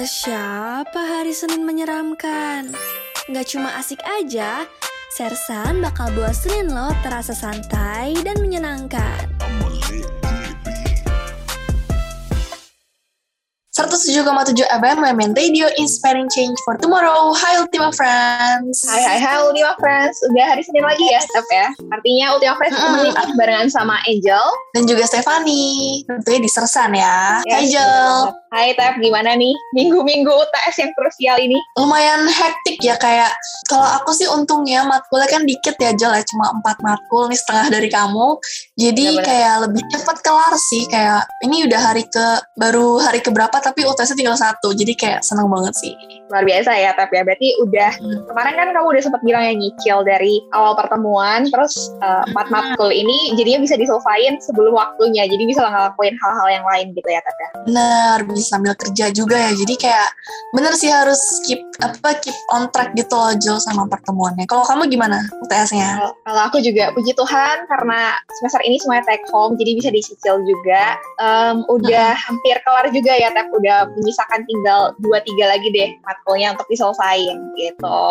Kata siapa hari Senin menyeramkan? Nggak cuma asik aja, Sersan bakal bosenin lo terasa santai dan menyenangkan. 107,7 FM Women Radio Inspiring Change for Tomorrow. Hai Ultima Friends. Hai hai hai Ultima Friends. Udah hari Senin lagi ya, Step ya. Artinya Ultima Friends Mm. ketemu nih barengan sama Angel. Dan juga Stefani. Tentunya di Sersan ya. Hai Jel. Hai Tep, gimana nih minggu-minggu UTS yang krusial ini? Lumayan hektik ya kayak kalau aku sih untungnya matkulnya kan dikit ya Jel ya cuma 4 matkul nih setengah dari kamu. Jadi Benar-benar. kayak lebih cepat kelar sih kayak ini udah hari ke baru hari ke berapa tapi UTS-nya tinggal satu. Jadi kayak seneng banget sih. Luar biasa ya Tep ya. Berarti udah Hmm. kemarin kan kamu udah sempat bilang ya nyicil dari awal pertemuan terus uh, empat matkul ini jadinya bisa diselesaikan sebelum waktunya. Jadi bisa ngelakuin hal-hal yang lain gitu ya Tep ya. Bener, sambil kerja juga ya. Jadi kayak bener sih harus keep apa keep on track gitu loh Jo sama pertemuannya. Kalau kamu gimana UTS-nya? Kalau- aku juga puji Tuhan karena semester ini semuanya take home jadi bisa dicicil juga. Em, udah hampir kelar juga ya Tep. Udah menyisakan tinggal 2-3 lagi deh matkulnya untuk diselesain gitu.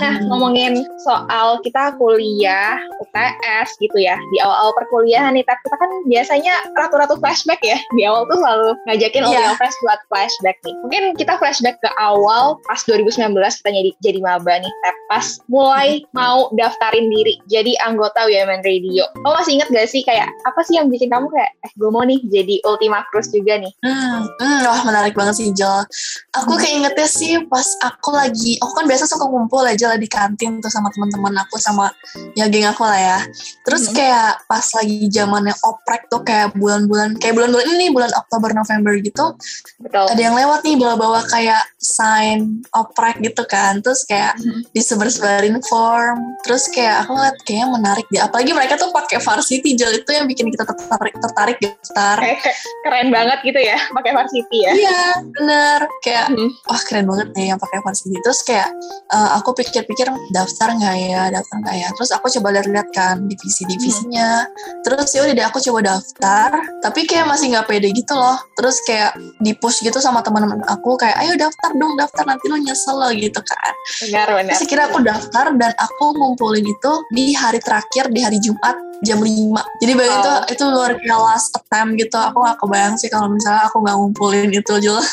Nah ngomongin soal kita kuliah UTS gitu ya di awal-awal perkuliahan nih Tep. Kita kan biasanya ratu-ratu flashback ya. Di awal tuh selalu ngajakin. Ultima Fresh buat flashback nih. Mungkin kita flashback ke awal pas 2019 kita jadi jadi maba nih Tep. Pas mulai mau daftarin diri jadi anggota Women Radio. Kamu masih inget gak sih kayak apa sih yang bikin kamu kayak eh gue mau nih jadi Ultima Cruise juga nih. Hmm, hmm, wah menarik banget sih Jel. Aku Hmm. keingetnya sih pas aku lagi, aku kan biasa suka ngumpul aja lah di kantin tuh sama teman-teman aku sama ya geng aku lah ya. Terus Hmm. kayak pas lagi zamannya oprek tuh kayak bulan-bulan, kayak bulan-bulan ini bulan Oktober November gitu, Betul. ada yang lewat nih bawa-bawa kayak sign oprek gitu kan. Terus kayak Hmm. disebar-sebarin form. Terus kayak aku ngeliat kayaknya menarik deh. Apalagi mereka tuh pakai varsity Jel itu yang bikin kita tertarik tertarik daftar. Kayak keren banget gitu ya pakai varsity ya. Iya, bener. Kayak Hmm. wah keren banget nih yang pakai varsity. Terus kayak eh, aku pikir-pikir daftar nggak ya, daftar nggak ya. Terus aku coba lihat-lihat kan divisi-divisinya. Terus ya udah aku coba daftar. Tapi kayak masih nggak pede gitu loh. Terus kayak di push gitu sama teman-teman aku kayak ayo daftar dong, daftar nanti lo nyesel lo gitu kan. Benar benar. Terus akhirnya aku daftar dan aku ngumpulin itu di hari terakhir di hari Jumat jam 5. Jadi bayangin Wow. itu itu luar biasa last attempt gitu. Aku gak kebayang sih kalau misalnya aku gak ngumpulin itu Jul.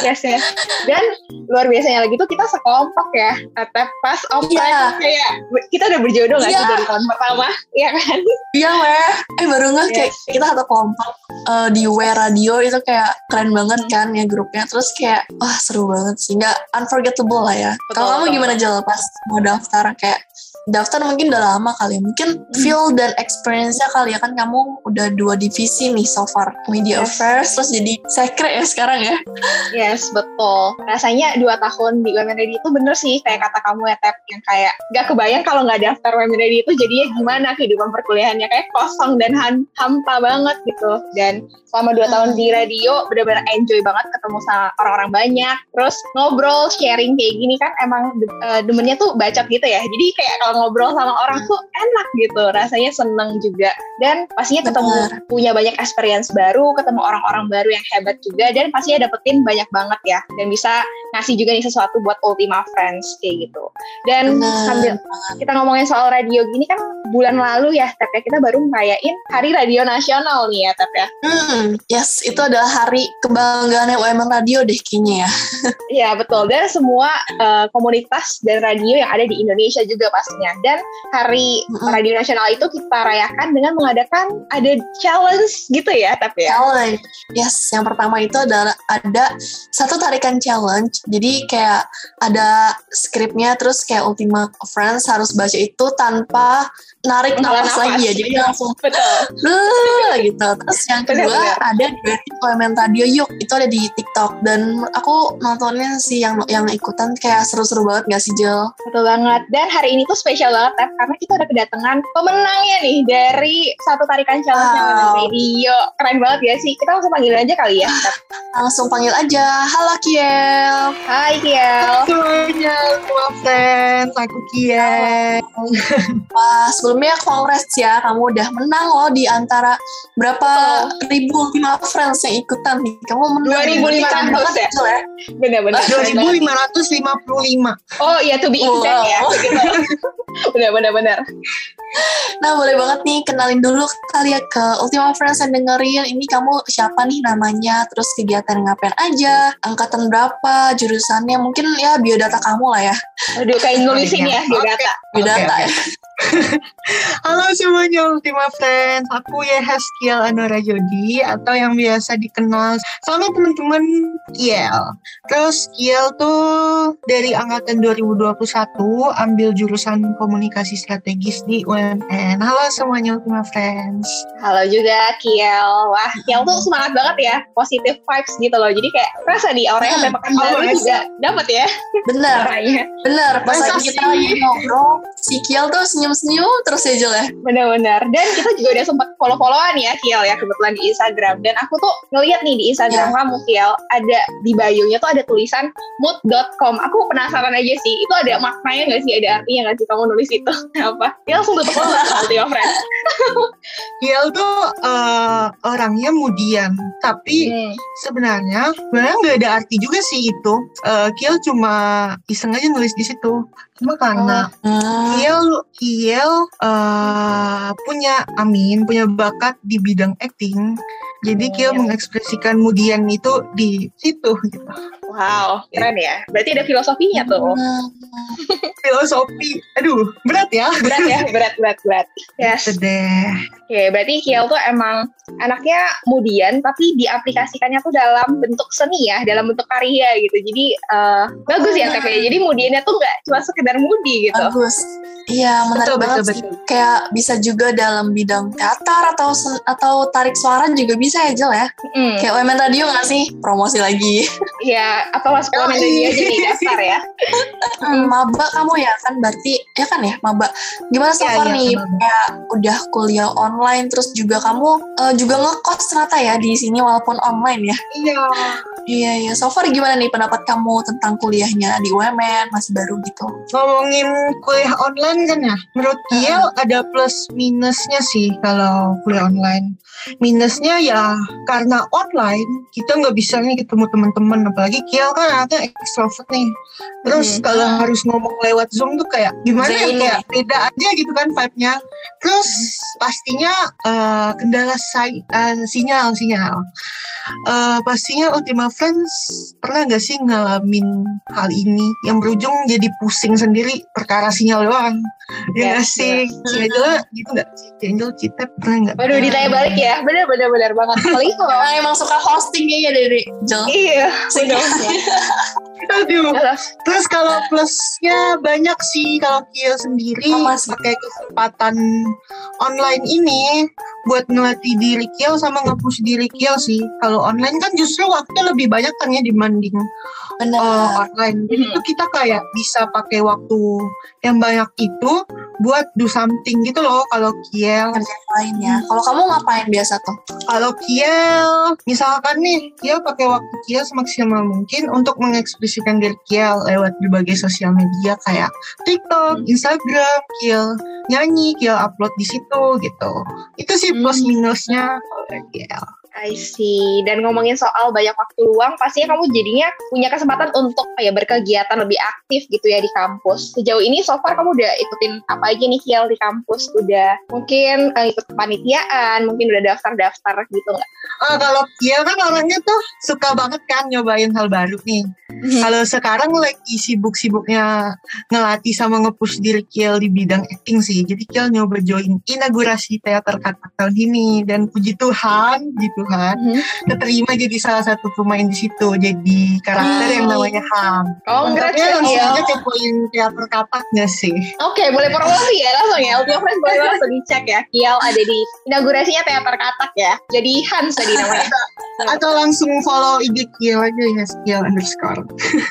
Yes ya. Dan luar biasanya lagi tuh kita sekelompok ya. Tetap pas oprek Iya. kayak kita udah berjodoh gak sih Iya. dari tahun pertama? Iya kan? Iya weh. Eh baru nggak kayak Yes. kita satu kelompok eh, di W Radio itu kayak keren banget kan ya grupnya. Terus kayak wah seru banget sih. Nggak unforgettable lah ya. Kalau kamu gimana Jel pas mau daftar kayak daftar mungkin udah lama kali. Mungkin Hmm. feel dan experience-nya kali ya kan kamu udah dua divisi nih so far. Media Yes. affairs terus jadi secret ya sekarang ya. Yes, betul. Rasanya dua tahun di Women Ready itu bener sih kayak kata kamu ya, Tep. Yang kayak gak kebayang kalau nggak daftar Women Ready itu jadinya gimana kehidupan perkuliahannya. Kayak kosong dan han- hampa banget gitu. Dan selama dua Hmm. tahun di radio bener-bener enjoy banget ketemu sama orang-orang banyak. Terus ngobrol, sharing kayak gini kan emang eh, demennya tuh bacot gitu ya. Jadi kayak kalau ngobrol sama orang tuh enak gitu. Rasanya seneng juga. Dan pastinya ketemu Bener. punya banyak experience baru, ketemu orang-orang baru yang hebat juga, dan pastinya dapetin banyak banget ya, dan bisa ngasih juga nih sesuatu buat Ultima Friends kayak gitu. Dan Bener sambil kita ngomongin soal radio gini kan bulan lalu ya, Tep ya, kita baru merayain Hari Radio Nasional nih ya, Tep ya. Hmm, yes, itu adalah hari kebanggaannya UMN Radio deh kayaknya ya. Iya betul, dan semua eh, komunitas dan radio yang ada di Indonesia juga Dan Hari. Radio Nasional itu kita rayakan dengan mengadakan ada challenge gitu ya, Tep ya. Challenge. Yes, yang pertama itu adalah ada satu tarikan challenge. Jadi kayak ada skripnya terus kayak Ultima Friends harus baca itu tanpa narik nafas nafas. lagi ya. Jadi langsung Betul. Gitu. Terus yang kedua Benar-benar. ada duetin Elemen Radio Yuk. Itu ada di TikTok dan aku nontonnya sih yang yang ikutan kayak seru-seru banget gak sih Jel? Betul banget. Dan hari ini tuh spesial banget, Tef, karena kita udah kedatangan pemenangnya nih dari satu tarikan challenge yang Wow. radio. Keren banget ya sih. Kita langsung panggil aja kali ya. Tef. Langsung panggil aja. Halo Kiel. Hai Kiel. Semuanya, semua friends. Friends, aku Kiel. Wah, sebelumnya kongres ya, kamu udah menang loh di antara berapa ribu lima friends yang ikutan nih. Kamu menang. 2.500 Keren banget ya? Ya. Benar-benar. 2555. Oh iya, to be exact ya. Wow. Gitu. Benar-benar. Nah, boleh banget nih kenalin dulu kali ya ke Ultima Friends yang dengerin. Ini kamu siapa nih namanya, terus kegiatan ngapain aja, angkatan berapa, jurusannya, mungkin ya biodata kamu lah ya. Aduh, kayak nulisin ya di Oke. data. Biodata Oke, ya. Halo semuanya Ultima Friends, aku Yehes Kiel Anora Jodi atau yang biasa dikenal sama teman-teman Kiel. Terus Kiel tuh dari angkatan 2021 ambil jurusan komunikasi strategis di UMN. Halo semuanya Ultima Friends. Halo juga Kiel. Wah, Kiel tuh semangat banget ya. Positive vibes gitu loh. Jadi kayak rasa di sampai pekan Oh, baru juga dapat ya Bener, bener. Pas lagi kita lagi ngobrol, si Kiel tuh senyum-senyum terus ya Jel ya. Benar-benar. Dan kita juga udah sempat follow-followan ya Kiel ya kebetulan di Instagram. Dan aku tuh ngeliat nih di Instagram Ya. kamu Kiel ada di bio-nya tuh ada tulisan mood.com. Aku penasaran aja sih. Itu ada maknanya nggak sih? Ada artinya nggak sih kamu nulis itu? Apa? Ya langsung tutup Ultima Friends. Kiel tuh eh, orangnya mudian, tapi Hmm. sebenarnya sebenarnya nggak ada arti juga sih itu. Eh, Kiel cuma iseng aja nulis di situ. Cuma karena Hmm. Kiel Kiel eh, punya Amin punya bakat di bidang acting. Jadi Kiel Hmm. mengekspresikan mudian itu di situ gitu. Wow, keren ya. Berarti ada filosofinya tuh. Hmm. Filosofi, aduh berat ya. Berat ya, berat, berat, berat. Yes. Gitu deh. Oke, berarti Kiel tuh emang anaknya mudian, tapi diaplikasikannya tuh dalam bentuk seni ya, dalam bentuk karya gitu. Jadi eh, bagus ya Tep ya. Jadi mudiannya tuh nggak cuma sekedar mudi gitu. Bagus. Iya, menarik Betul, banget betul, sih. Kayak bisa juga dalam bidang teater atau atau tarik suara juga bisa ya, Jel ya. Hmm, Kayak UMN Radio nggak sih? Promosi lagi. ya, apa masuk oh, dia iya. jadi daftar ya. Maba kamu ya kan berarti ya kan ya maba. Gimana so Iya, far iya, nih? Kayak udah kuliah online terus juga kamu eh, juga ngekos ternyata ya di sini walaupun online ya. Iya. Iya iya. So far gimana nih pendapat kamu tentang kuliahnya di UMN masih baru gitu? Ngomongin kuliah online kan ya, menurut Kiel ada plus minusnya sih kalau kuliah online. Minusnya ya karena online kita nggak bisa nih ketemu teman-teman, apalagi Kiel kan anaknya extrovert nih. Terus Hmm. kalau harus ngomong lewat Zoom tuh kayak gimana ya, kayak beda aja gitu kan vibe-nya. Terus pastinya eh, kendala si- eh, sinyal sinyal. Eh, pastinya Ultima Friends pernah gak sih ngalamin hal ini yang berujung jadi pusing sendiri perkara sinyal doang? Ya, Ya sih? Si Angela gitu gak? Si Angel Cita pernah gak? Waduh, ditanya balik ya. Bener, bener, bener banget. Apalagi kalau emang suka hosting kayaknya dari Jel. Iya, Sehingga- Aduh. Terus, Terus kalau plusnya banyak sih kalau Kiel sendiri pakai kesempatan online ini buat ngelatih diri Kiel sama nge-push diri Kiel sih. Kalau online kan justru waktu lebih banyak kan ya dibanding Benar. uh, online. Jadi Hmm. tuh kita kayak bisa pakai waktu yang banyak itu buat do something gitu loh kalau Kiel. kerjaan lain ya. Kalau kamu ngapain biasa tuh? Kalau Kiel, misalkan nih, Kiel pakai waktu Kiel semaksimal mungkin untuk mengekspresikan diri Kiel lewat berbagai sosial media kayak TikTok, Instagram, Kiel nyanyi, Kiel upload di situ gitu. Itu sih plus Hmm. minusnya kalau Kiel. I see. Dan ngomongin soal banyak waktu luang, pastinya kamu jadinya punya kesempatan untuk kayak berkegiatan lebih aktif gitu ya di kampus. Sejauh ini so far kamu udah ikutin apa aja nih Kiel di kampus? Udah mungkin eh, ikut kepanitiaan, mungkin udah daftar-daftar gitu nggak? Ah, kalau Kiel kan orangnya tuh suka banget kan nyobain hal baru nih. Kalau sekarang lagi sibuk-sibuknya ngelatih sama nge-push diri Kiel di bidang acting sih. Jadi Kiel nyoba join inaugurasi teater katak tahun ini dan puji Tuhan, Tuhan, Mhm. keterima jadi salah satu pemain di situ. Jadi karakter yang Hmm. namanya Ham. Oh, Lengkapnya congrats langsung ya. aja kepoin teater katak gak sih? Oke, boleh promosi ya langsung ya. Ultima Friends boleh langsung dicek ya. Kiel ada di inaugurasinya teater katak ya. Jadi Hans tadi namanya. Atau langsung follow IG Kiel aja ya, Kiel underscore.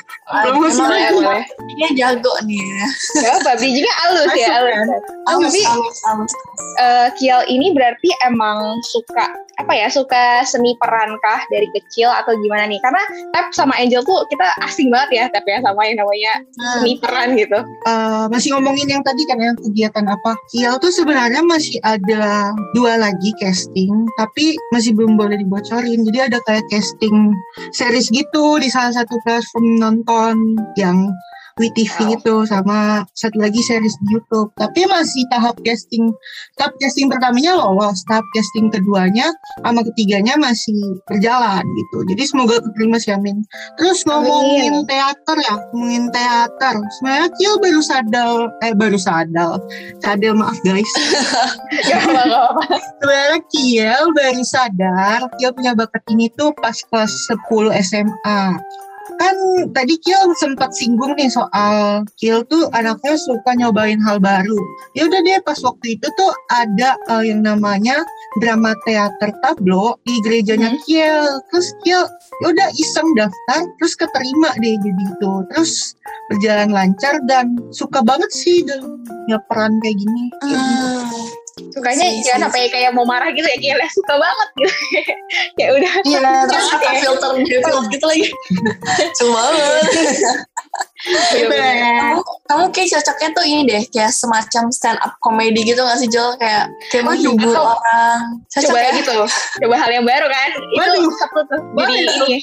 Promosi Boleh, boleh. dia jago nih ya. Ya, Babi juga halus ya, kan? Alus, Tapi- alus, alus. eh, Kiel ini berarti emang suka apa ya suka seni perankah dari kecil atau gimana nih? Karena Tap sama Angel tuh kita asing banget ya Tap ya sama yang namanya seni peran gitu. Uh, masih ngomongin yang tadi kan yang kegiatan apa Kiel tuh sebenarnya masih ada dua lagi casting tapi masih belum boleh dibocorin jadi ada kayak casting series gitu di salah satu platform nonton yang WeTV itu sama satu lagi series di YouTube. Tapi masih tahap casting. Tahap casting pertamanya lolos, tahap casting keduanya sama ketiganya masih berjalan gitu. Jadi semoga keterima sih Amin. Terus ngomongin Amin. teater ya, ngomongin teater. Sebenarnya Kiel baru sadar, eh baru sadar. Sadar maaf guys. Sebenarnya Kiel baru sadar Kiel punya bakat ini tuh pas kelas 10 SMA kan tadi Kiel sempat singgung nih soal Kiel tuh anaknya suka nyobain hal baru. Ya udah deh pas waktu itu tuh ada uh, yang namanya drama teater tablo di gerejanya hmm. Kiel. Terus Kiel ya udah iseng daftar terus keterima deh jadi itu. Terus berjalan lancar dan suka banget sih dengan peran kayak gini. Hmm sukanya si, jangan sampai kayak mau marah gitu ya kayak suka banget gitu. Ya udah. Iya terus kata filter filter gitu lagi. Cuma banget. Kamu, kamu kayak cocoknya tuh ini deh kayak semacam stand up comedy gitu gak sih Jo? Kayak kayak mau menghibur orang. Cocok coba ya? gitu coba hal yang baru kan? Itu satu tuh. Jadi ini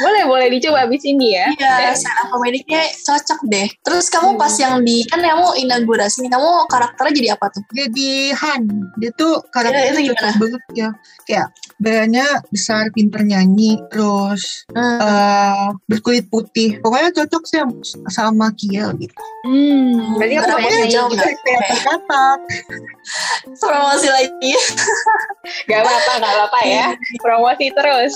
boleh boleh dicoba abis ini ya. Iya stand up komediknya cocok deh. Terus kamu hmm. pas yang di kan kamu inaugurasi kamu karakternya jadi apa tuh? Jadi Han dia tuh karakternya ya, cocok banget ya. Kayak badannya besar pinter nyanyi terus hmm. uh, berkulit putih. Pokoknya cocok sih sama Kiel gitu. Hmm berarti aku banyak jauh kata promosi lagi. Gak apa-apa gak apa-apa ya. Promosi terus.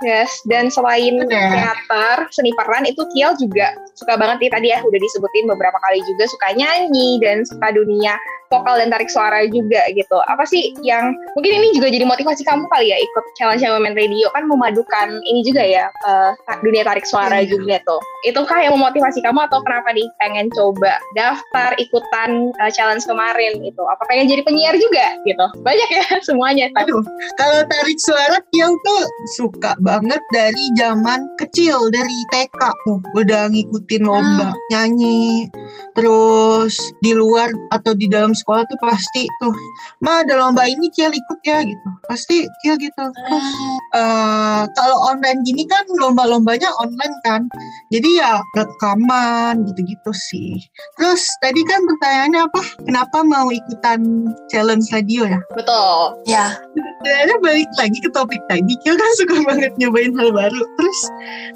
Yes dan dan selain teater, seni peran itu Kiel juga suka banget nih tadi ya udah disebutin beberapa kali juga suka nyanyi dan suka dunia vokal dan tarik suara juga gitu. Apa sih yang mungkin ini juga jadi motivasi kamu kali ya ikut challenge Women Radio kan memadukan ini juga ya uh, dunia tarik suara hmm. juga tuh. Itu kah yang memotivasi kamu atau kenapa nih pengen coba daftar ikutan uh, challenge kemarin itu? Apa pengen jadi penyiar juga gitu? Banyak ya semuanya. Aduh, kalau tarik suara Kiel tuh suka banget dari zaman kecil dari TK tuh udah ngikutin lomba hmm. nyanyi terus di luar atau di dalam sekolah tuh pasti tuh mah ada lomba ini Kiel ikut ya gitu. Pasti Kiel gitu. Terus uh, kalau online gini kan lomba-lombanya online kan. Jadi ya rekaman gitu-gitu sih. Terus tadi kan pertanyaannya apa? Kenapa mau ikutan challenge radio ya? Betul. Ya. Sebenarnya balik lagi ke topik tadi. Kiel kan suka banget nyobain hal baru. Terus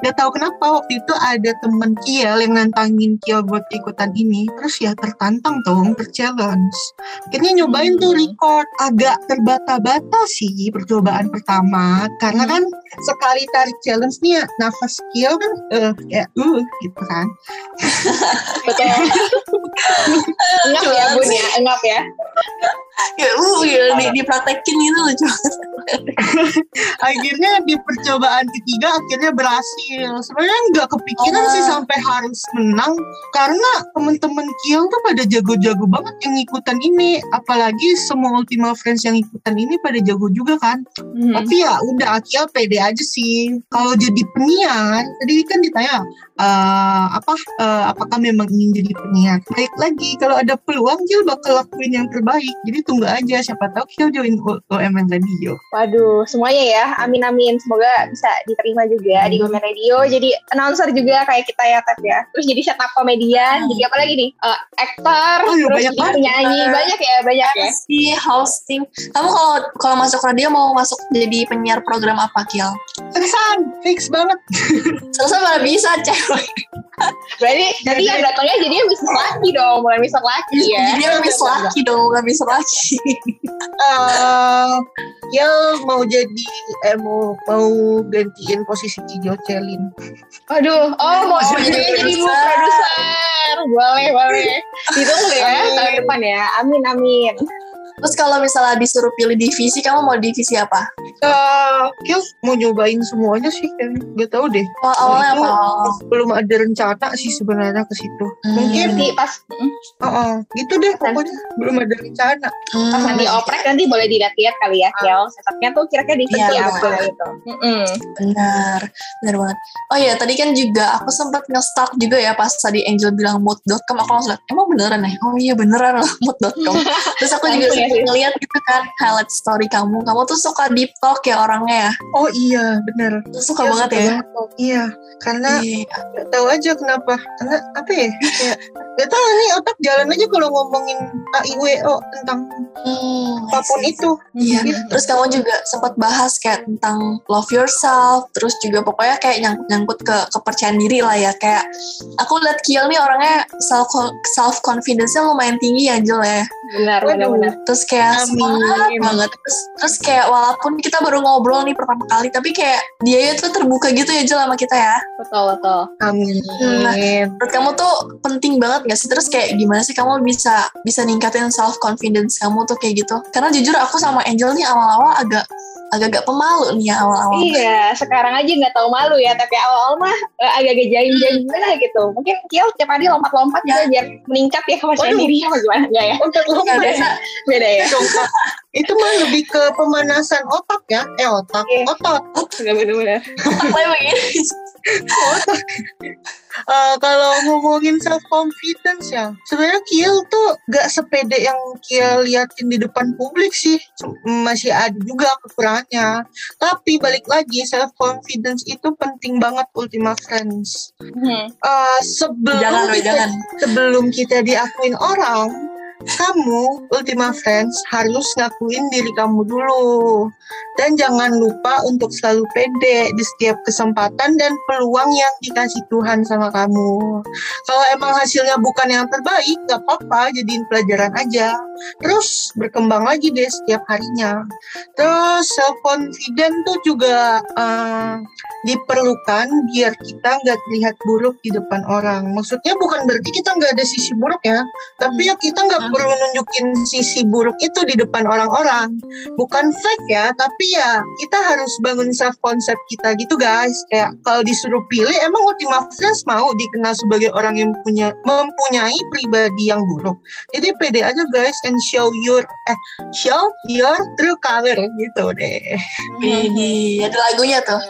nggak tahu kenapa waktu itu ada temen Kiel yang nantangin Kiel buat ikutan ini. Terus ya tertantang dong terchallenge Akhirnya nyobain tuh hmm. record agak terbata-bata sih percobaan pertama karena kan sekali tarik challenge nih ya, nafas skill kan uh, kayak uh gitu kan. Betul. engap ya bun ya, engap ya. Ya uh ya di, dipraktekin gitu loh akhirnya di percobaan ketiga akhirnya berhasil. Sebenarnya nggak kepikiran oh. sih sampai harus menang karena temen-temen Kiel tuh pada jago-jago banget yang ikutan ini. Apalagi semua Ultima Friends yang ikutan ini pada jago juga kan. Hmm. tapi ya udah Kiel pede aja sih. Kalau jadi penyiar tadi kan ditanya uh, apa uh, apakah memang ingin jadi penyiar? Baik lagi kalau ada peluang Kiel bakal lakuin yang terbaik. Jadi tunggu aja siapa tahu Kiel join OMN Radio Waduh, semuanya ya. Amin amin. Semoga bisa diterima juga hmm. di Women Radio. Jadi announcer juga kayak kita ya, Tep ya. Terus jadi setup komedian. Hmm. Jadi apa lagi nih? Uh, aktor, oh, terus banyak jadi penyanyi. Banyak ya, banyak ya. Si hosting. Kamu kalau kalau masuk radio mau masuk jadi penyiar program apa, Kiel? Seriusan, fix banget. Selesai mana bisa, cewek. Berarti jadi yang datangnya jadinya bisa laki dong, bukan bisa laki ya. Jadi yang bisa laki dong, bukan bisa laki. Uh, Kiel mau jadi eh mau mau gantiin posisi Cijo Celin. Aduh, oh mau jadi jadi produser. Boleh, boleh. Ditunggu ya tahun depan ya. Amin, amin. Terus kalau misalnya disuruh pilih divisi, kamu mau divisi apa? Uh, mau nyobain semuanya sih kan. Gak tau deh. Oh, awalnya apa? Belum ada rencana sih sebenarnya ke situ. Hmm. Mungkin Nanti pas Oh, oh, gitu deh pokoknya belum ada rencana. Hmm. pas nanti oprek nanti boleh dilihat-lihat kali ya Kiel setupnya tuh kira-kira divisi Iya, apa gitu. Benar, benar banget. Oh iya, tadi kan juga aku sempat nge-stalk juga ya pas tadi Angel bilang mood.com, aku langsung lihat, emang beneran ya? Oh iya beneran loh mood.com. Terus aku juga Ya, Sis. ngeliat gitu kan highlight story kamu. Kamu tuh suka deep talk ya orangnya ya? Oh iya, bener. Suka Iya, banget suka ya? banget. Iya, karena Iya. Gak tahu aja kenapa. Karena apa ya? Kayak gak tahu nih otak jalan aja kalau ngomongin AIWO tentang Hmm, apa pun itu. Iya. Gitu. Terus kamu juga sempat bahas kayak tentang love yourself, terus juga pokoknya kayak nyang- nyangkut ke kepercayaan diri lah ya. Kayak aku lihat Kiel nih orangnya self self confidence-nya lumayan tinggi ya Angel ya. Benar benar benar Terus kayak Amin. semangat banget. Terus, terus kayak walaupun kita baru ngobrol nih pertama kali, tapi kayak dia itu terbuka gitu ya Angel sama kita ya. betul betul Amin. Menurut kamu tuh penting banget gak sih? Terus kayak gimana sih kamu bisa bisa ningkatin self confidence kamu tuh kayak gitu? Karena jujur aku sama Angel nih awal-awal agak agak-agak pemalu nih ya awal-awal. Iya, sekarang aja nggak tahu malu ya, tapi awal mah eh, agak-agak jaim-jaim gimana gitu. Mungkin Kiel tiap hari lompat-lompat Ya. ya. biar meningkat ya kepercayaan Waduh. diri apa gimana enggak ya? Untuk Nggak lompat biasa. Beda ya. Itu mah lebih ke pemanasan otak ya. Eh otak, Iya. otot. Benar benar. Otaknya begini. Eh, kalau ngomongin self confidence ya, sebenarnya Kiel tuh gak sepede yang Kiel liatin di depan publik sih. Masih ada juga kekurangannya. Tapi balik lagi self confidence itu penting banget Ultima Friends. Hmm. Eh, sebelum Jangan, kita, jangan. sebelum kita diakuin orang, kamu Ultima Friends harus ngakuin diri kamu dulu. Dan jangan lupa untuk selalu pede di setiap kesempatan dan peluang yang dikasih Tuhan sama kamu. Kalau emang hasilnya bukan yang terbaik, gak apa-apa, jadiin pelajaran aja. Terus berkembang lagi deh setiap harinya. Terus self confident tuh juga eh, diperlukan biar kita nggak terlihat buruk di depan orang. Maksudnya bukan berarti kita nggak ada sisi buruk ya, tapi ya kita nggak. Perlu nunjukin sisi buruk itu di depan orang-orang. Bukan fake ya, tapi ya kita harus bangun self concept kita gitu guys. Kayak kalau disuruh pilih, emang Ultima Friends mau dikenal sebagai orang yang punya mempunyai pribadi yang buruk. Jadi pede aja guys and show your eh show your true color gitu deh. Ini ada lagunya tuh.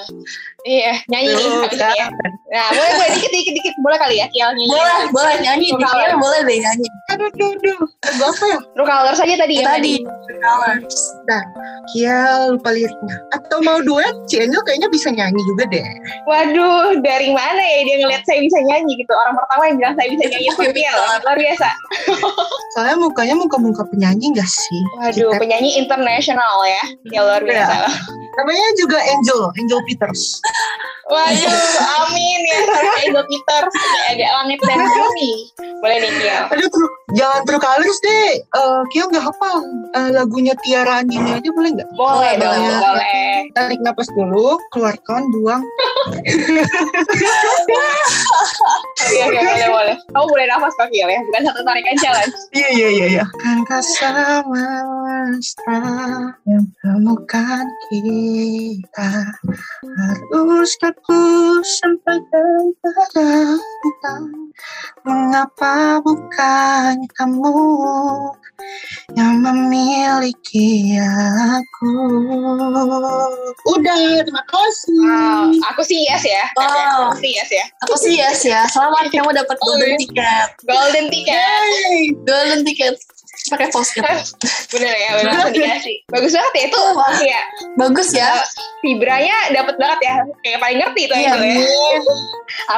Iya, nyanyi Tuh, habis ini ya. Nah, boleh boleh dikit dikit dikit boleh kali ya Kiel nyanyi. Boleh, boleh nyanyi. Di Boleh. Kiel boleh deh nyanyi. Aduh, aduh, aduh. Lagu apa ya? True color saja tadi ya. Tadi. Colors. Kia lupa liriknya. Atau mau duet, si Angel kayaknya bisa nyanyi juga deh. Waduh, dari mana ya dia ngeliat saya bisa nyanyi gitu. Orang pertama yang bilang saya bisa nyanyi itu Kiel. Luar biasa. Soalnya mukanya muka-muka penyanyi gak sih? Waduh, Kita- penyanyi internasional ya. Ya luar biasa. Namanya juga Angel, Angel Peters. Waduh, amin ya Angel Peters. Ada langit dan bumi. Boleh nih Kiel. Aduh, jangan true deh. Eh Kia nggak hafal Eh, lagunya Tiara Andini aja boleh nggak? Boleh dong, Boleh. boleh. Tarik napas dulu, keluarkan, buang. Oke, oke, boleh, boleh. Kamu boleh nafas kok Kiel ya, bukan satu tarikan jalan. Iya, iya, iya, iya. Kan sama mesra yang temukan kita Haruskah ku sampaikan pada kita Mengapa bukan kamu yang memiliki aku Udah, terima kasih Wow, aku sih yes ya. Wow. Aku sih yes ya. Aku sih yes ya. Selamat kamu dapat golden ticket. Golden ticket. Yeay. Golden ticket. Pakai postnya. Bener ya, bener dikasih. Bagus banget ya itu. Ya, Bagus ya. vibranya dapat banget ya. Kayak paling ngerti itu Iya, itu ya.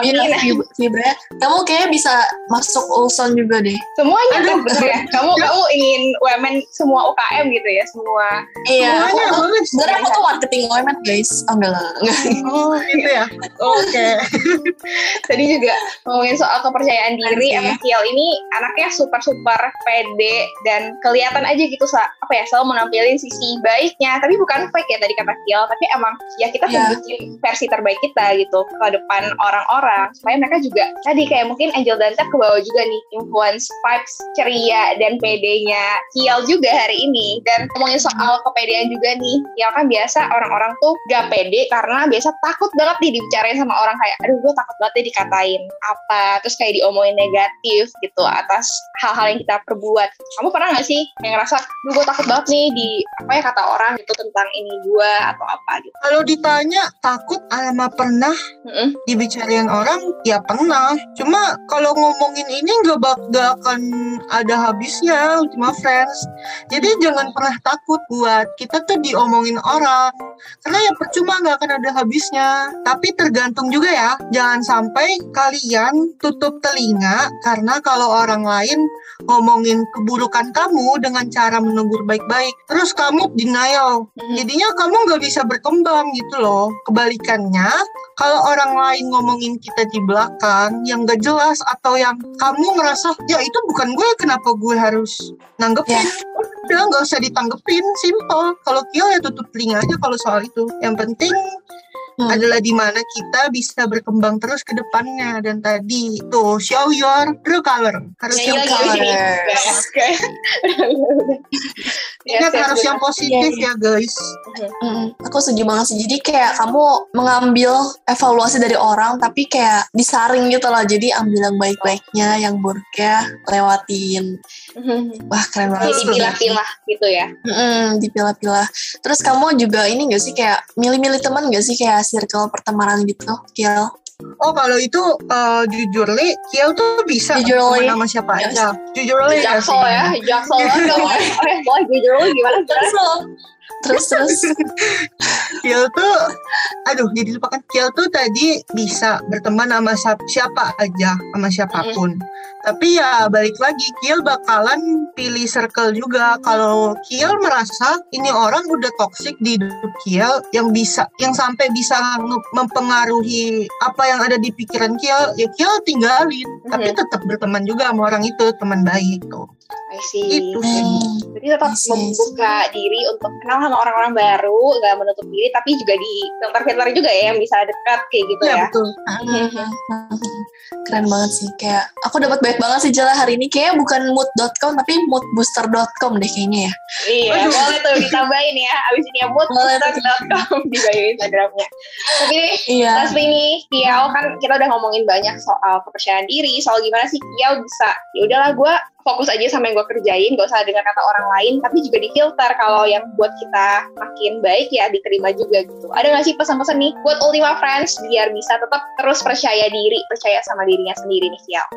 Iya, Amin. Fib- Fibra. Kamu kayaknya bisa masuk Ulson juga deh. Semuanya Aduh. tuh bener ya. Kamu kamu ingin UMN semua UKM gitu ya, semua. Iya. Semuanya aku tuh- boleh. Sebenarnya aku tuh marketing UMN guys. Oh enggak lah. Oh gitu ya Oke Tadi juga ngomongin soal kepercayaan diri, emang Kiel ini anaknya super super pede, dan kelihatan aja gitu apa ya selalu menampilin sisi baiknya. Tapi bukan fake ya tadi kata Kiel tapi emang ya kita Yeah. tunjukin versi terbaik kita gitu ke depan orang-orang. Supaya mereka juga tadi kayak mungkin Angel dan Ted ke bawah juga nih influence vibes ceria dan PD-nya Kiel juga hari ini. Dan ngomongin soal kepedean juga nih Kiel kan biasa orang-orang tuh gak pede karena biasa takut banget nih dibicarain sama orang kayak aduh gue takut banget deh dikatain apa terus kayak diomongin negatif gitu atas hal-hal yang kita perbuat kamu pernah gak sih yang ngerasa duh gue takut banget nih di apa ya kata orang gitu tentang ini gue atau apa gitu Kalau ditanya takut alama pernah Mm-mm. dibicarain orang, ya pernah. Cuma kalau ngomongin ini nggak bak nggak akan ada habisnya, Ultima Friends. Jadi jangan pernah takut buat kita tuh diomongin orang. Karena ya percuma nggak akan ada habisnya. Tapi tergantung juga ya. Jangan sampai kalian tutup telinga karena kalau orang lain ngomongin keburukan kamu dengan cara menegur baik-baik. Terus kamu denial. Mhm. Jadinya kamu nggak bisa berkembang gitu loh. Kebalikannya, kalau orang lain ngomongin kita di belakang yang gak jelas atau yang kamu ngerasa ya itu bukan gue, kenapa gue harus nanggepin? Udah nggak usah ditanggepin, simple. Kalau Kio ya tutup telinga aja kalau soal itu. Yang penting Hmm. adalah di mana kita bisa berkembang terus ke depannya dan tadi tuh show your true color harus Ya, yang iya, iya, iya. Kayak- ingat harus benar. yang positif ya guys Mm, aku setuju banget sih. Jadi kayak kamu mengambil evaluasi dari orang, tapi kayak disaring gitu loh. Jadi ambil yang baik-baiknya, yang buruknya lewatin. Wah keren banget. Jadi sih. pilah-pilah gitu ya. Mm, dipilah-pilah. Terus kamu juga ini gak sih kayak milih-milih teman gak sih kayak circle pertemanan gitu, Kiel? oh kalau itu eh, jujur li Kiel tuh bisa Jujur, Li. sama siapa Yes. aja jujur li ya Jaksel ya, jaksel banget boleh. Jujur lu gimana? Terus terus terus. Kiel tuh aduh jadi lupakan. Kiel tuh tadi bisa berteman sama siap- siapa aja sama siapa pun. Tapi ya balik lagi Kiel bakalan pilih circle juga. Kalau Kiel merasa ini orang udah toxic di hidup Kiel yang bisa yang sampai bisa mempengaruhi apa yang ada di pikiran Kiel ya Kiel tinggalin. Tapi Mhm. tetap berteman juga sama orang itu teman baik tuh I see. itu Hmm. Jadi tetap Yes, yes. membuka diri untuk kenal sama orang-orang baru, nggak menutup diri, tapi juga di filter-filter juga ya yang bisa dekat kayak gitu ya ya. betul Keren banget sih kayak aku dapat banyak banget sih Jela hari ini kayaknya bukan mood.com tapi moodbooster.com deh kayaknya ya. Iya, Aduh. boleh tuh ditambahin ya. Abis ini ya mood Boleh tuh. di bio Instagramnya. Tapi nih, Iya. Lastly nih, Kiau kan kita udah ngomongin banyak soal kepercayaan diri, soal gimana sih Kiau bisa, ya udahlah gue fokus aja sama yang gue kerjain, gak usah dengar kata orang lain, tapi juga difilter kalau yang buat kita makin baik ya diterima juga gitu. Ada gak sih pesan-pesan nih buat Ultima Friends biar bisa tetap terus percaya diri, percaya sama dirinya sendiri nih Kiau?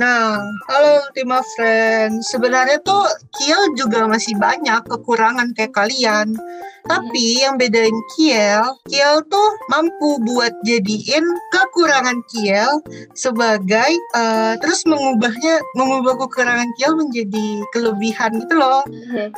Nah, kalau Ultima Friends, sebenarnya tuh Kiel juga masih banyak kekurangan kayak kalian. Tapi yang bedain Kiel, Kiel tuh mampu buat jadiin kekurangan Kiel sebagai eh, terus mengubahnya, mengubah kekurangan Kiel menjadi kelebihan gitu loh.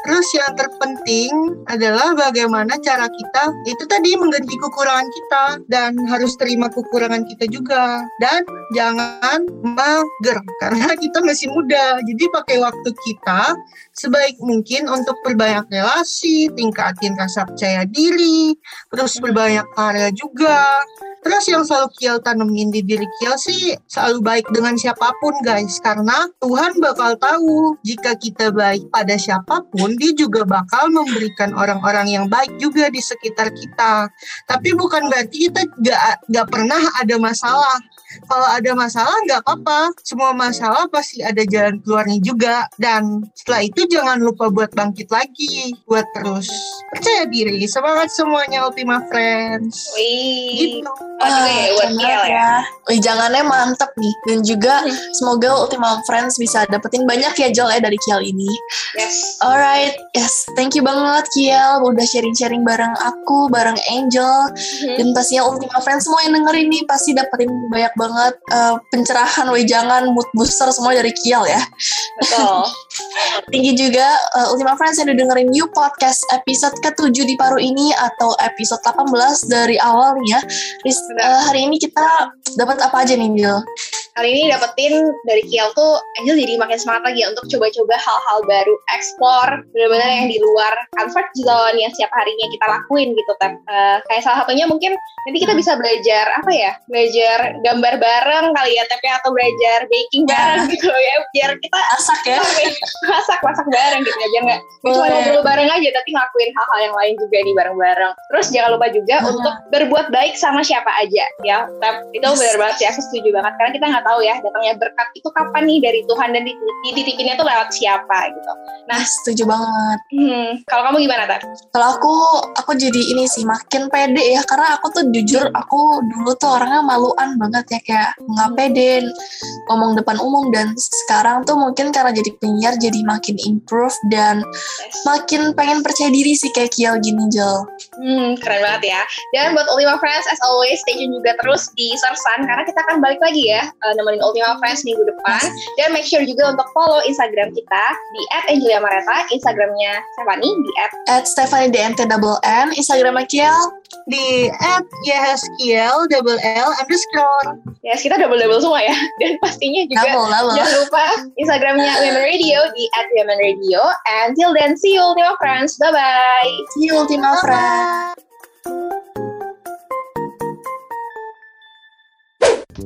Terus yang terpenting adalah bagaimana cara kita itu tadi mengganti kekurangan kita dan harus terima kekurangan kita juga dan jangan mager karena kita masih muda. Jadi pakai waktu kita sebaik mungkin untuk perbanyak relasi, tingkatin rasa percaya diri, terus perbanyak karya juga. Terus yang selalu Kiel tanemin di diri Kiel sih selalu baik dengan siapa pun guys karena Tuhan bakal tahu jika kita baik pada siapa pun dia juga bakal memberikan orang-orang yang baik juga di sekitar kita. Tapi bukan berarti kita gak, gak pernah ada masalah. Kalau ada masalah nggak apa-apa, semua masalah pasti ada jalan keluarnya juga. Dan setelah itu jangan lupa buat bangkit lagi, buat terus percaya diri. Semangat semuanya Ultima Friends. Wih, Gitu. oh, juga ya ya. Wih, jangannya mantep nih. Dan juga Hmm. semoga Ultima Friends bisa dapetin banyak ya Jel ya dari Kiel ini. Yes. Alright, yes. Thank you banget Kiel udah sharing-sharing bareng aku, bareng Angel. Dan pastinya Ultima Friends semua yang dengerin nih pasti dapetin banyak banget banget uh, pencerahan, wejangan, mood booster semua dari Kiel ya. Betul. Tinggi juga uh, Ultima Friends yang didengerin New Podcast episode ke-7 di paru ini atau episode 18 dari awal nih ya. Riz, uh, hari ini kita dapat apa aja nih, Gil? Hari ini dapetin dari Kiel tuh Angel jadi makin semangat lagi ya untuk coba-coba hal-hal baru, explore benar-benar yang di luar comfort zone yang setiap harinya kita lakuin gitu. Tep. Uh, kayak salah satunya mungkin nanti kita bisa belajar apa ya? Belajar gambar bareng kali ya, tapi atau belajar baking Ya. bareng gitu ya, biar kita Masak ya? masak masak bareng gitu ya biar nggak cuma ngobrol bareng aja tapi ngelakuin hal-hal yang lain juga nih bareng-bareng terus jangan lupa juga untuk berbuat baik sama siapa aja ya Tap, itu Yes. benar banget sih aku setuju banget karena kita nggak tahu ya datangnya berkat itu kapan nih dari Tuhan dan di- dititipinnya tuh lewat siapa gitu Nah, setuju banget. hmm, kalau kamu gimana Tap? Kalau aku, aku jadi ini sih makin pede ya karena aku tuh jujur aku dulu tuh orangnya maluan banget ya kayak nggak pede ngomong depan umum dan sekarang tuh mungkin karena jadi penyiar jadi makin improve dan makin pengen percaya diri sih kayak Kiel gini Jel. Hmm, keren banget ya. Dan buat Ultima Friends, as always, stay tune juga terus di Sersan, karena kita akan balik lagi ya, uh, nemenin Ultima Friends minggu depan. Dan make sure juga untuk follow Instagram kita di @angelia_mareta, Instagramnya Stephanie di At N, Instagramnya Kiel. Di at YHSKL double L underscore. Ya, kita double-double semua ya. Dan pastinya juga Double, double. jangan lupa Instagramnya Women Radio di @womenradio. And till then, see you Ultima Friends. Bye-bye. See you Ultima Friends.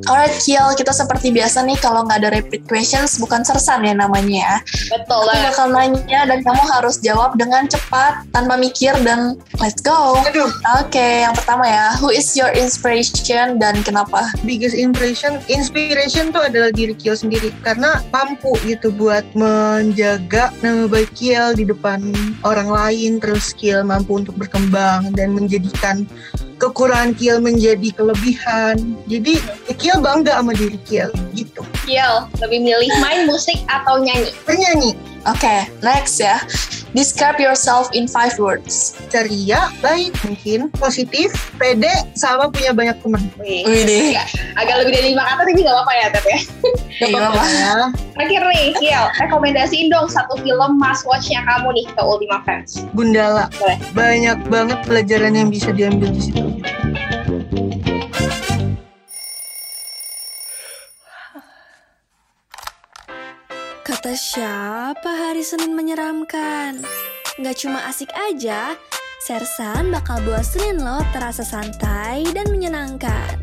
Alright Kiel, kita seperti biasa nih kalau nggak ada repeat questions bukan sersan ya namanya ya. Betul Aku bakal nanya dan kamu harus jawab dengan cepat tanpa mikir dan let's go. Oke, yang pertama ya, who is your inspiration dan kenapa? biggest impression, inspiration tuh adalah diri Kiel sendiri karena mampu gitu buat menjaga nama baik Kiel di depan orang lain terus Kiel mampu untuk berkembang dan menjadikan kekurangan Kiel menjadi kelebihan. Jadi ya Kiel bangga sama diri Kiel gitu. Kiel, lebih milih main musik atau nyanyi? Penyanyi Oke, next ya. Describe yourself in five words. ceria, baik mungkin, positif, pede, sama punya banyak teman. Wih, Wih deh. agak, lebih dari lima kata tapi gak apa-apa ya Tep ya. Gak apa-apa. ya. Terakhir nih, Kiel, rekomendasiin dong satu film must watch-nya kamu nih ke Ultima Friends. Gundala. Boleh. Banyak banget pelajaran yang bisa diambil di situ. Kata siapa hari Senin menyeramkan? Nggak cuma asik aja, Sersan bakal buat Senin lo terasa santai dan menyenangkan.